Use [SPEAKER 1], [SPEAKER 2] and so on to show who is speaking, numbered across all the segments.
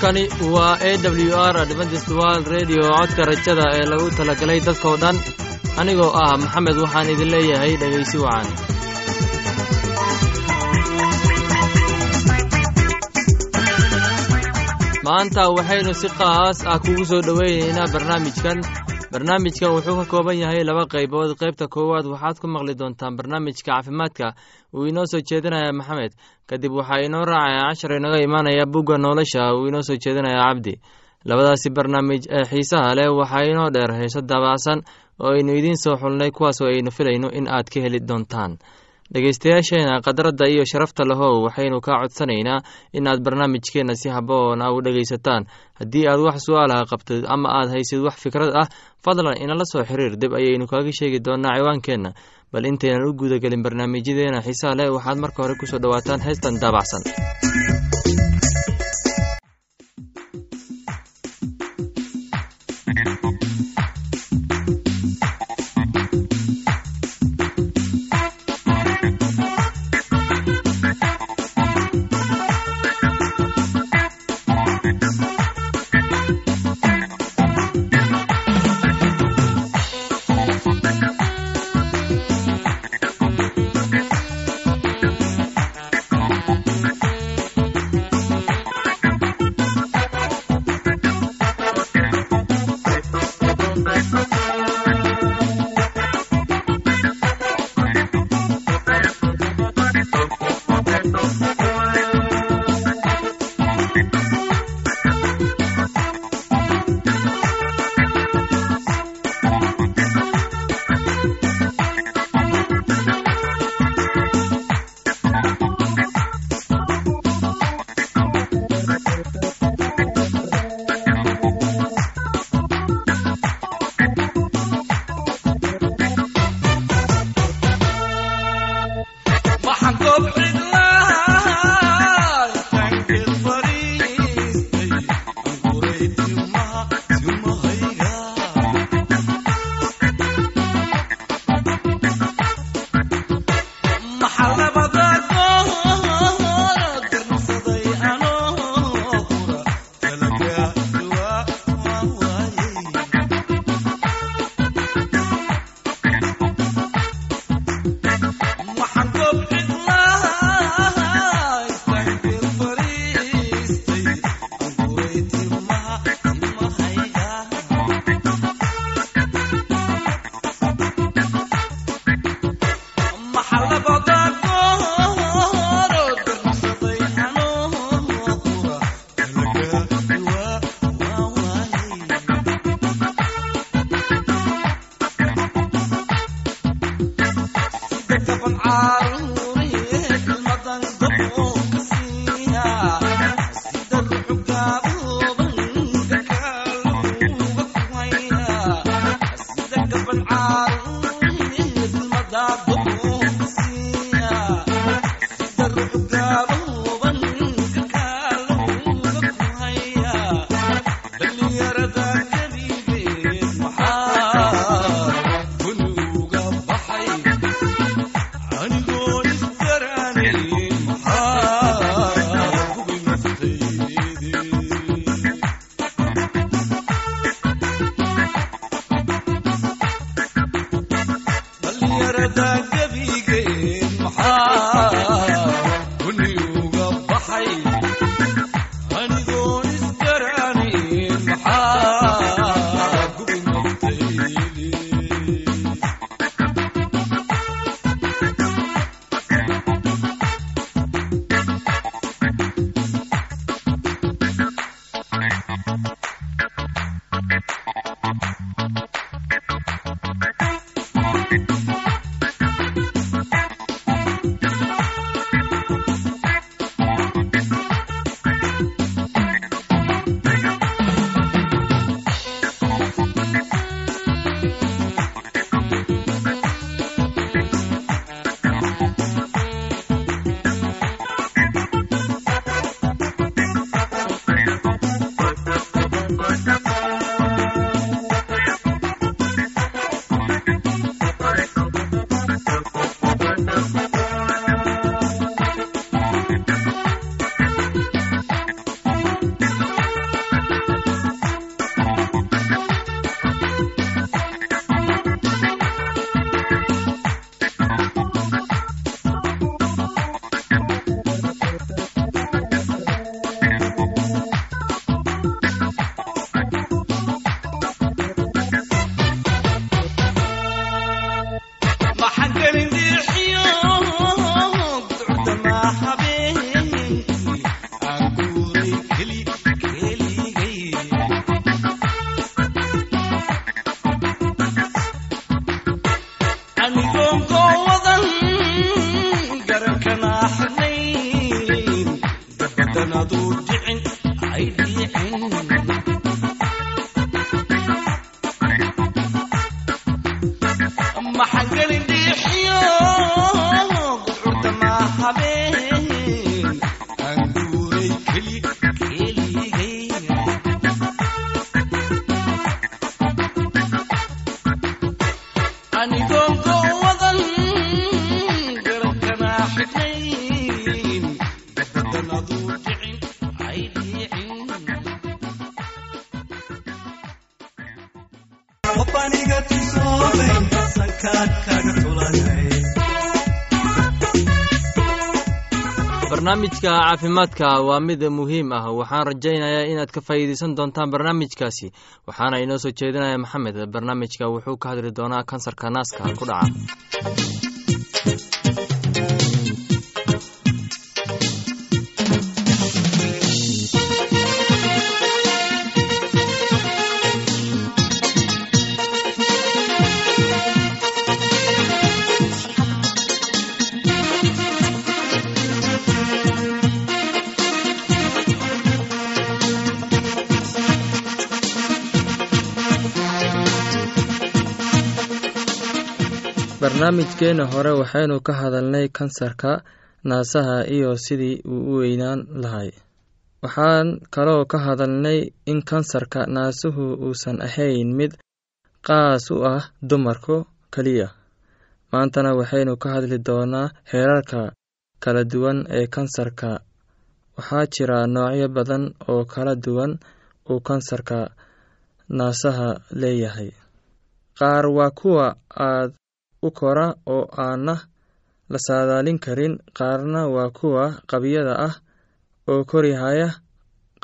[SPEAKER 1] halkani waa a w r adventist world redio codka rajada ee lagu talagalay dadkoo dhan anigoo ah maxamed waxaan idin leeyahay dhegaysi wacan. Maanta waxaynu si qaas ah kugu soo dhoweynaynaa barnaamijkan barnaamijkan wuxuu ka kooban yahay laba qaybood. Qaybta koowaad waxaad ku maqli doontaan barnaamijka caafimaadka. Uu inoo soo jeedinaya maxamed. Kadib waxaa inoo raacaya cashar inaga imaanaya bugga nolosha uu inoo soo jeedinaya cabdi labadaasi barnaamij ee xiisaha leh waxaa inoo dheer heeso daabacsan oo aynu idiin soo xulnay kuwaasoo aynu filayno in aad ka heli doontaan dhegaystayaasheena khadradda iyo sharafta lahow waxaynu kaa codsanaynaa in aad barnaamijkeenna si haboon ah u dhegaysataan. Haddii aad wax su'aalaha qabtid ama aad haysid wax fikrad ah fadlan inala soo xiriir dib ayaynu kaaga sheegi doonaa ciwaankeenna bal intaynan u guudagelin barnaamijyadeena xiisaha leh waxaad marka hore ku soo dhowaataan heestan daabacsan
[SPEAKER 2] anigoon
[SPEAKER 1] barnaamijka caafimaadka waa mid muhiim ah. Waxaan rajaynayaa inaad ka faa'iidaysan doontaan barnaamijkaasi. Waxaana inoo soo jeedinaya maxamed. Barnaamijka wuxuu ka hadli doonaa kansarka naaska ku dhaca barnaamijkeena hore waxaynu ka hadalnay kansarka naasaha iyo sidii uu u weynaan lahay. Waxaan kaloo ka hadalnay in kansarka naasuhu uusan ahayn mid qaas u ah dumarku keliya maantana waxaynu ka hadli doonaa heerarka kala duwan ee kansarka. Waxaa jira noocyo badan oo kala duwan uu kansarka naasaha leeyahay. Qaar waa kuwa aad u kora oo aanna la saadaalin karin. Qaarna waa kuwa qabyada ah oo korihaya.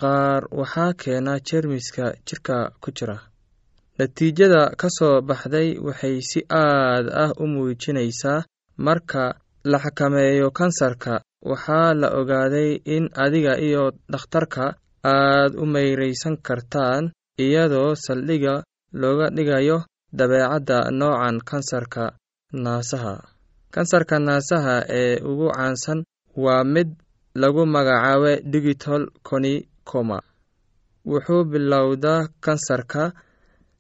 [SPEAKER 1] Qaar waxaa keena jeermiska jirka ku jira. Natiijada ka soo baxday waxay si aad ah u muujinaysaa marka la xakameeyo kansarka. Waxaa la ogaaday in adiga iyo dhakhtarka aad u mayraysan kartaan iyadoo saldhigga looga dhigayo dabeecadda noocan kansarka naasaha. Kansarka naasaha ee ugu caansan waa mid lagu magacaabo digital conicoma wuxuu bilowdaa kansarka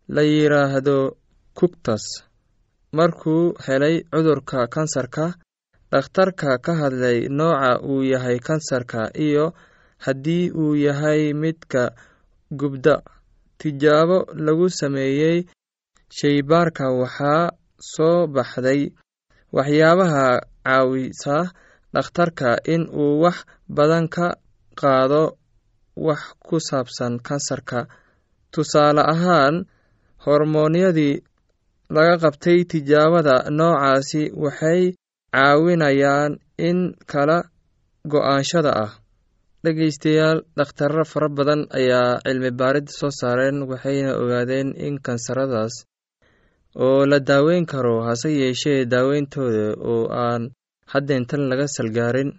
[SPEAKER 1] la yidhaahdo cugtas markuu helay cudurka kansarka dhakhtarka ka hadlay nooca uu yahay kansarka iyo haddii uu yahay midka gubda. Tijaabo lagu sameeyey shaybaarka waxaa soo baxday waxyaabaha caawisa dhakhtarka in uu wax badan ka qaado wax ku saabsan kansarka. Tusaale ahaan hormoonyadii laga qabtay tijaabada noocaasi waxay caawinayaan in kala go'aanshada ah. Dhegeystayaal dhakhtarro fara badan ayaa cilmi baarid soo saareen waxayna ogaadeen in kansaradaas oo la daaweyn karo hase yeeshee daaweyntooda oo aan haddeyntan laga salgaarin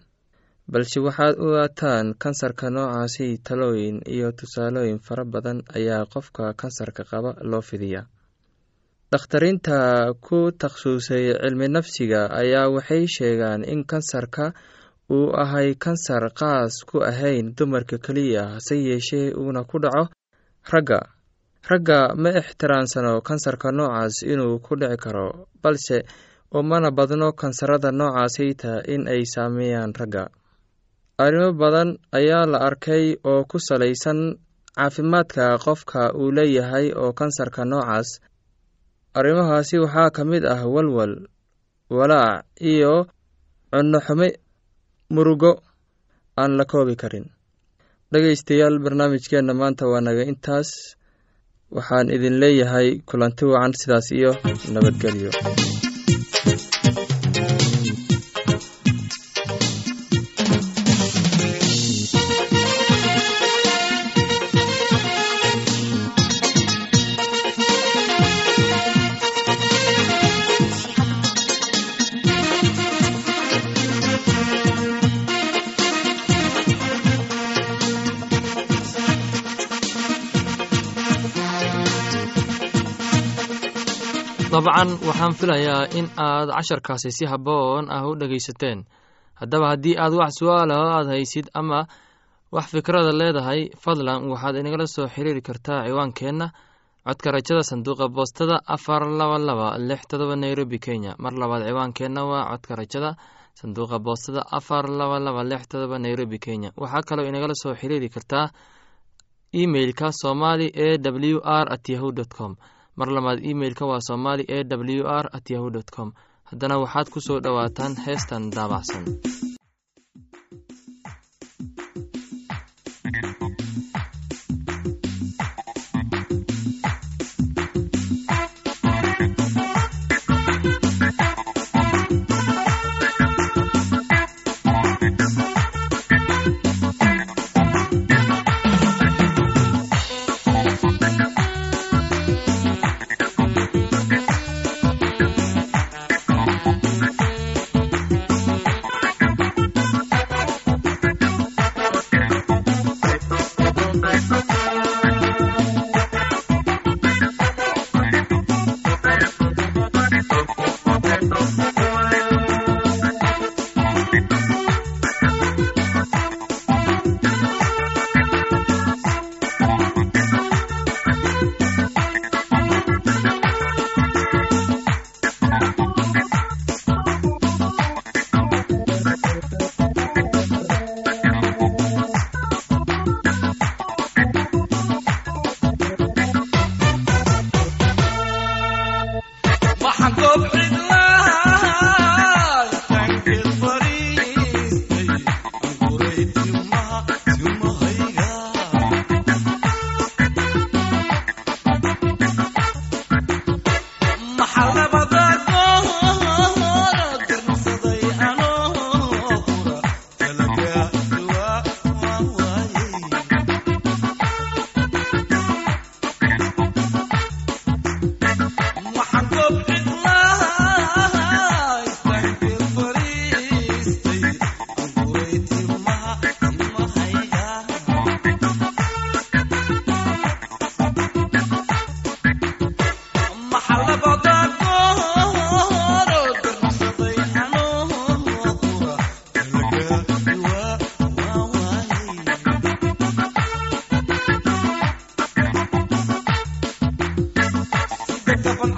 [SPEAKER 1] balse waxaad ogaataan kansarka noocaasi talooyin iyo tusaalooyin fara badan ayaa qofka kansarka qaba loo fidiyaa. Dakhtariinta ku takhasusay cilmi nafsiga ayaa waxay sheegaan in kansarka uu ahay kansar qaas ku ahayn dumarka keliya hase yeeshee uuna ku dhaco ragga ragga ma ixtiraansano kansarka noocaas inuu ku dhici karo balse umana badno kansarada noocaasayta in ay saameeyaan ragga. Arrimo badan ayaa la arkay oo ku salaysan caafimaadka qofka uu leeyahay oo kansarka noocaas. Arrimahaasi waxaa ka mid ah walwal walaac iyo cunno xume murugo aan la koobi karin. Dhegeystayaal barnaamijkeenna maanta waa naga intaas waxaan idin leeyahay kulanti wacan sidaas iyo nabadgelyo dabcan waxaan filayaa in aad casharkaasi si habboon ah u dhegaysateen. Haddaba haddii aad wax su'aalaho aad haysid ama wax fikrada leedahay fadlan waxaad inagala soo xiriiri kartaa ciwaankeenna. Codka rajada sanduuqa boostada afar laba laba lix todoba nairobi kenya. Mar labaad ciwaankeenna waa codka rajada sanduuqa boostada afar laba laba lix todoba nairobi kenya. Waxaa kaloo inagala soo xiriiri kartaa emeilka somali e w r at yahu dt com mar labaad emeilka waa somali e w r at yahu com. Haddana waxaad ku soo dhowaataan heestan daabacsan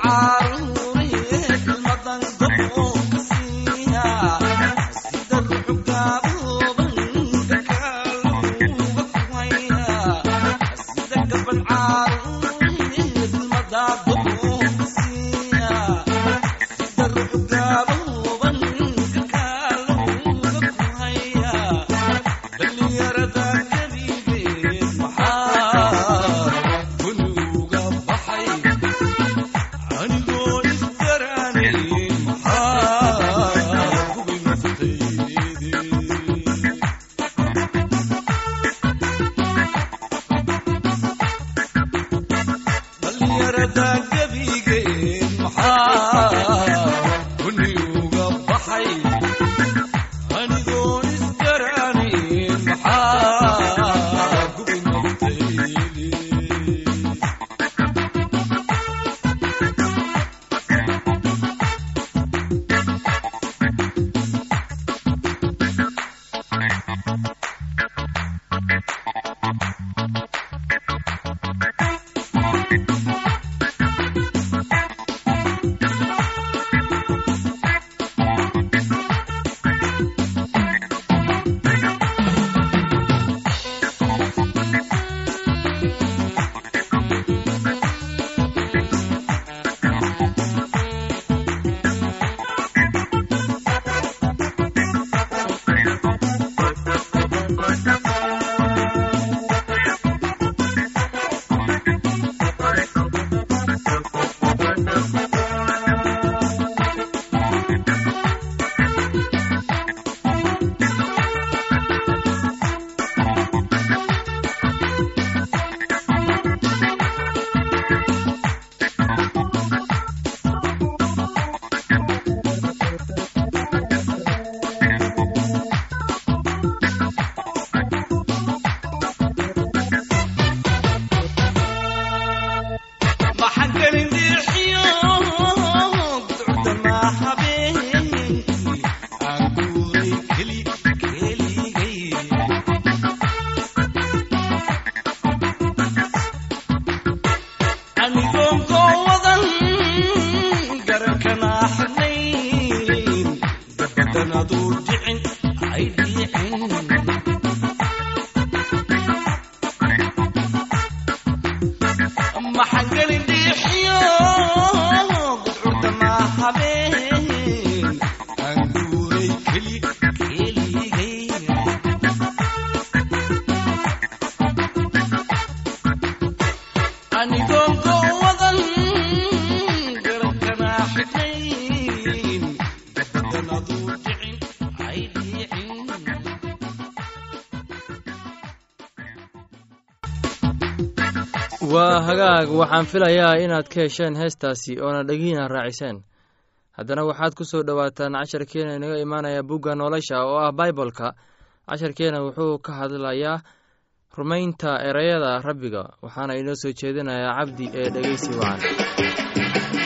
[SPEAKER 2] gaban
[SPEAKER 1] maxaan hagaag waxaan filayaa inaad ka hesheen heestaasi oona dhegiina raaciseen haddana waxaad ku soo dhowaataan casharkeena inaga imaanaya bugga nolosha oo ah baibolka casharkeena wuxuu ka hadlayaa rumaynta ereyada rabbiga waxaana inoo soo jeedinayaa cabdi ee dhegeysi wacan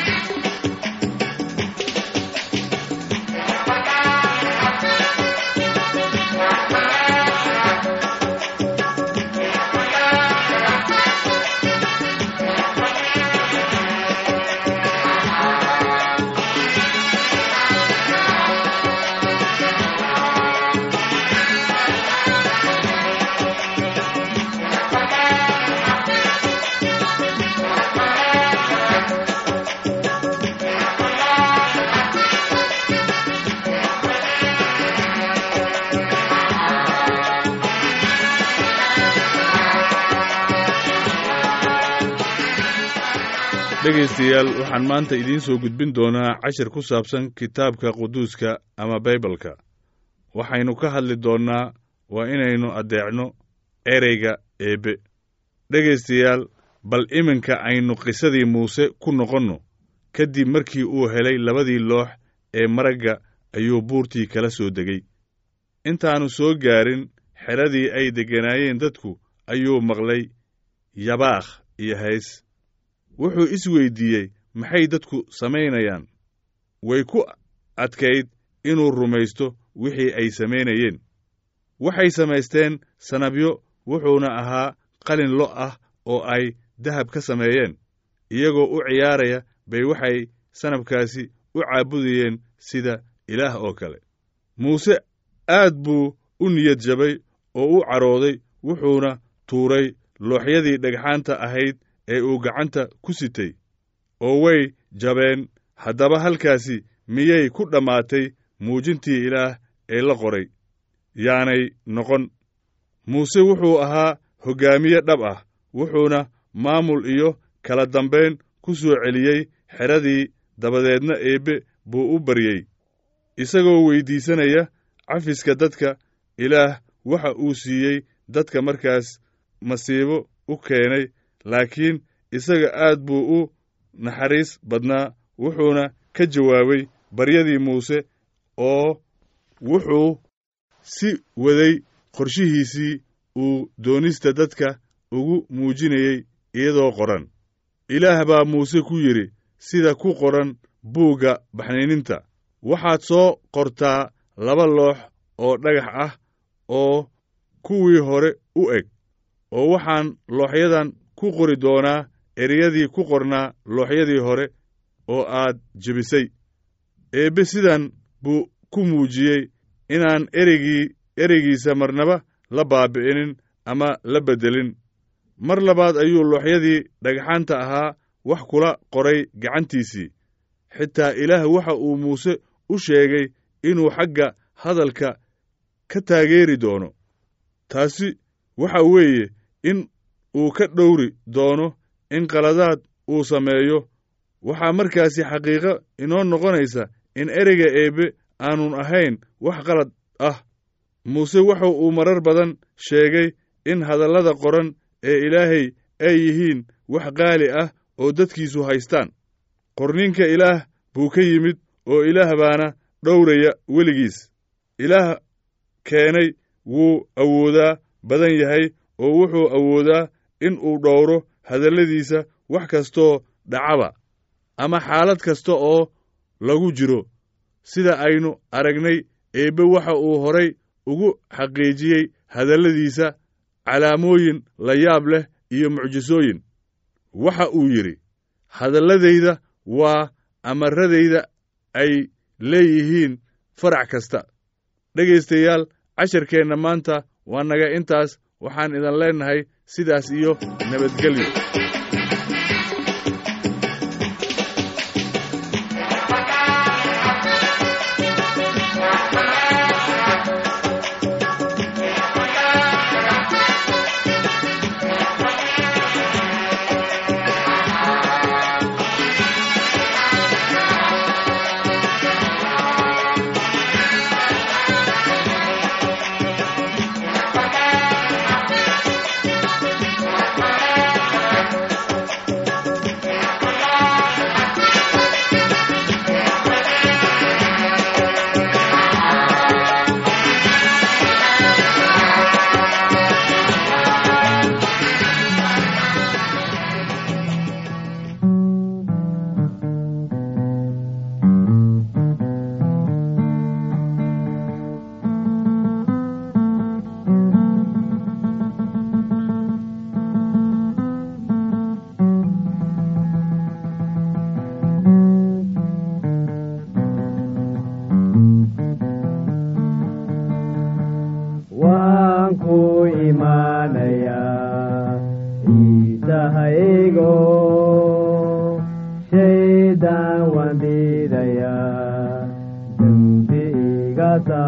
[SPEAKER 3] dhegaystayaal waxaan maanta idiin soo gudbin doonaa cashir ku saabsan kitaabka quduuska ama baybalka waxaynu ka hadli doonnaa waa inaynu addeecno ereyga eebbe dhegaystayaal bal iminka aynu qisadii muuse ku noqonno. Kadib markii uu helay labadii loox ee maragga ayuu buurtii kala soo degay. Intaannu soo gaarin xeradii ay degganaayeen dadku ayuu maqlay yabaakh iyo hays wuxuu isweyddiiyey maxay dadku samaynayaan? Way ku adkayd inuu rumaysto wixii ay samaynayeen. Waxay samaysteen sanabyo wuxuuna ahaa qalin lo' ah oo ay dahab ka sameeyeen iyagoo u ciyaaraya bay waxay sanabkaasi u caabudayeen sida ilaah oo kale. Muuse aad buu u niyad jabay oo u carooday wuxuuna tuuray looxyadii dhagxaanta ahayd ee uu gacanta ku sitay oo way jabeen. Haddaba halkaasi miyay ku dhammaatay muujintii ilaah ee la qoray? Yaanay noqon. Muuse wuxuu ahaa hoggaamiye dhab ah wuxuuna maamul iyo kala dambayn ku soo celiyey xeradii dabadeedna eebbe buu u baryey. Isagoo weyddiisanaya cafiska dadka ilaah waxa uu siiyey dadka markaas masiibo u keenay laakiin isaga aad buu u naxariis badnaa wuxuuna ka jawaabay baryadii muuse oo wuxuu si waday qorshihiisii uu doonista dadka ugu muujinayey iyadoo qoran. Ilaah baa muuse ku yidhi sida ku qoran buugga baxnayninta. Waxaad soo qortaa laba loox oo dhagax ah oo kuwii hore u eg oo waxaan looxyadan ku qori doonaa ereyadii ku qornaa looxyadii hore oo aad jebisay. Eebbe sidan buu ku muujiyey inaan ereygii ereygiisa marnaba la baabi'inin ama la beddelin. Mar labaad ayuu looxyadii dhagxaanta ahaa wax kula qoray gacantiisii. Xitaa ilaah waxa uu muuse u sheegay inuu xagga hadalka ka taageeri doono. Taasi waxa weeye in uu ka dhowri doono in qaladaad uu sameeyo. Waxaa markaasi xaqiiqo inoo noqonaysa in ereyga eebbe aanun ahayn wax qalad ah muuse wuxa uu marar badan sheegay in hadallada qoran ee ilaahay ay yihiin wax qaali ah oo dadkiisu haystaan. Qorninka ilaah buu ka yimid oo ilaah baana dhowraya weligiis. Ilaah keenay wuu awoodaa badan yahay oo wuxuu awoodaa in uu dhowro hadalladiisa wax kastoo dhacaba ama xaalad kasta oo lagu jiro. Sida aynu aragnay eebbe waxa uu horay ugu xaqiijiyey hadalladiisa calaamooyin la yaab leh iyo mucjisooyin. Waxa uu yidhi hadalladayda waa amaradayda ay leeyihiin farac kasta. Dhegaystayaal casharkeenna maanta waa naga. Intaas waxaan idan leennahay sidaas iyo nabadgelyo
[SPEAKER 4] waankusigaasa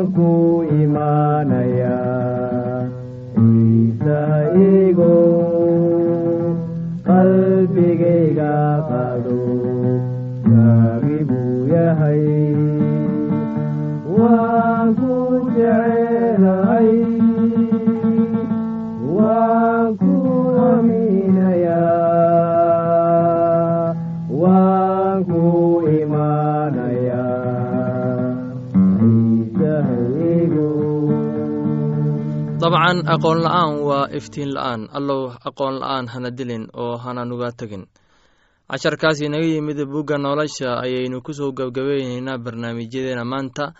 [SPEAKER 4] waan ku imaanayaa ciisaigo qalbigayga qado gaagibuu
[SPEAKER 1] dabcan aqoon la'aan waa iftiin la'aan. Allow aqoon la'aan hana dilin oo hana nuga tegin casharkaas inaga yimid bugga nolosha ayaynu ku soo gabgabayneynaa barnaamijyadeena maanta.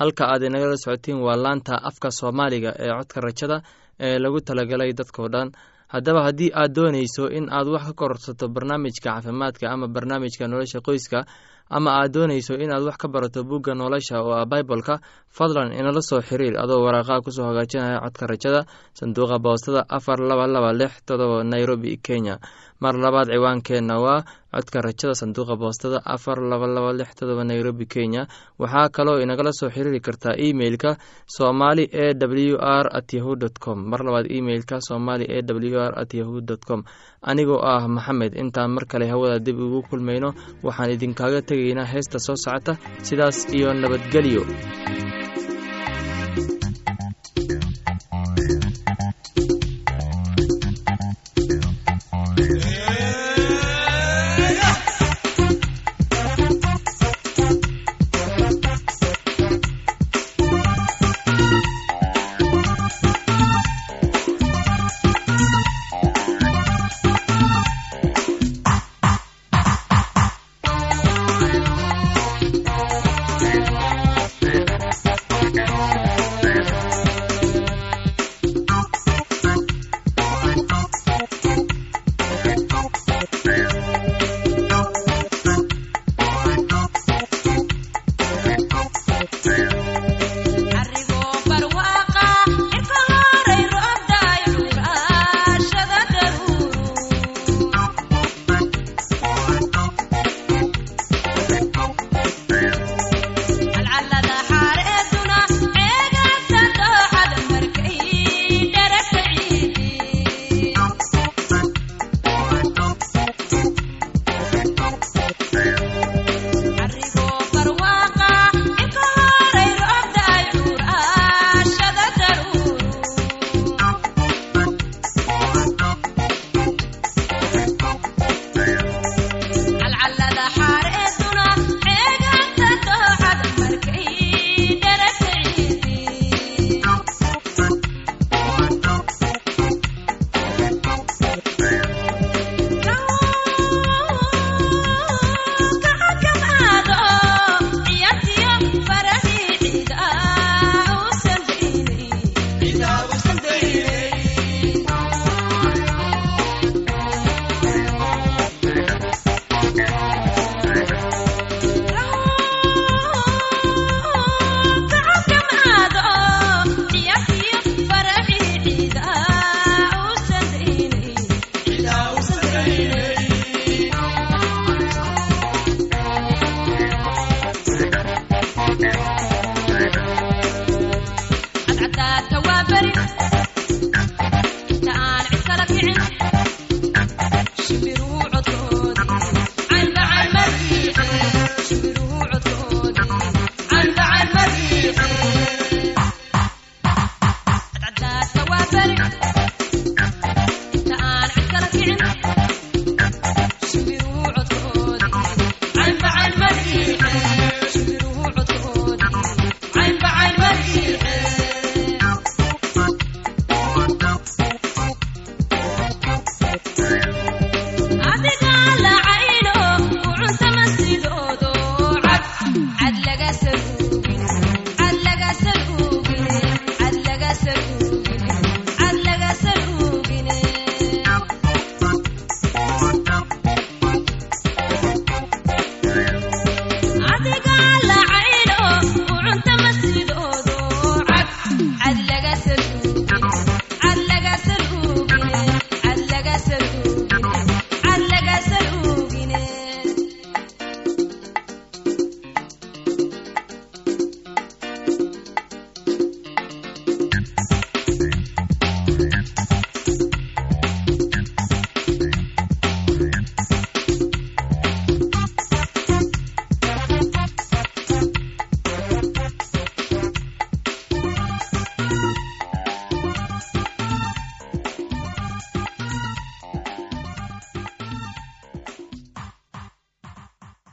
[SPEAKER 1] Halka aad inagala socotiin waa laanta afka soomaaliga ee codka rajada ee lagu talagalay dadkao dhan haddaba haddii aad doonayso in aad wax ka korsato barnaamijka caafimaadka ama barnaamijka nolosha qoyska ama aad doonayso inaad wax ka barato bugga nolosha oo ah biboleka fadlan inala soo xiriir adoo waraaqaha ku soo hagaajinaya codka rajada sanduuqa boostada afar laba laba lix todoba nairobi kenya mar labaad ciwaankeenna waa codka rajada sanduuqa boostada afar laba laba lix todoba nairobi kenya. Waxaa kaloo inagala soo xiriiri kartaa emeilka somali e w r at yahu dt com. Mar labaad emeilka somali e w r at yahu dt com. Anigoo ah maxamed intaan mar kale hawada dib ugu kulmayno waxaan idinkaaga tegaynaa heesta soo socota. Sidaas iyo nabadgelyo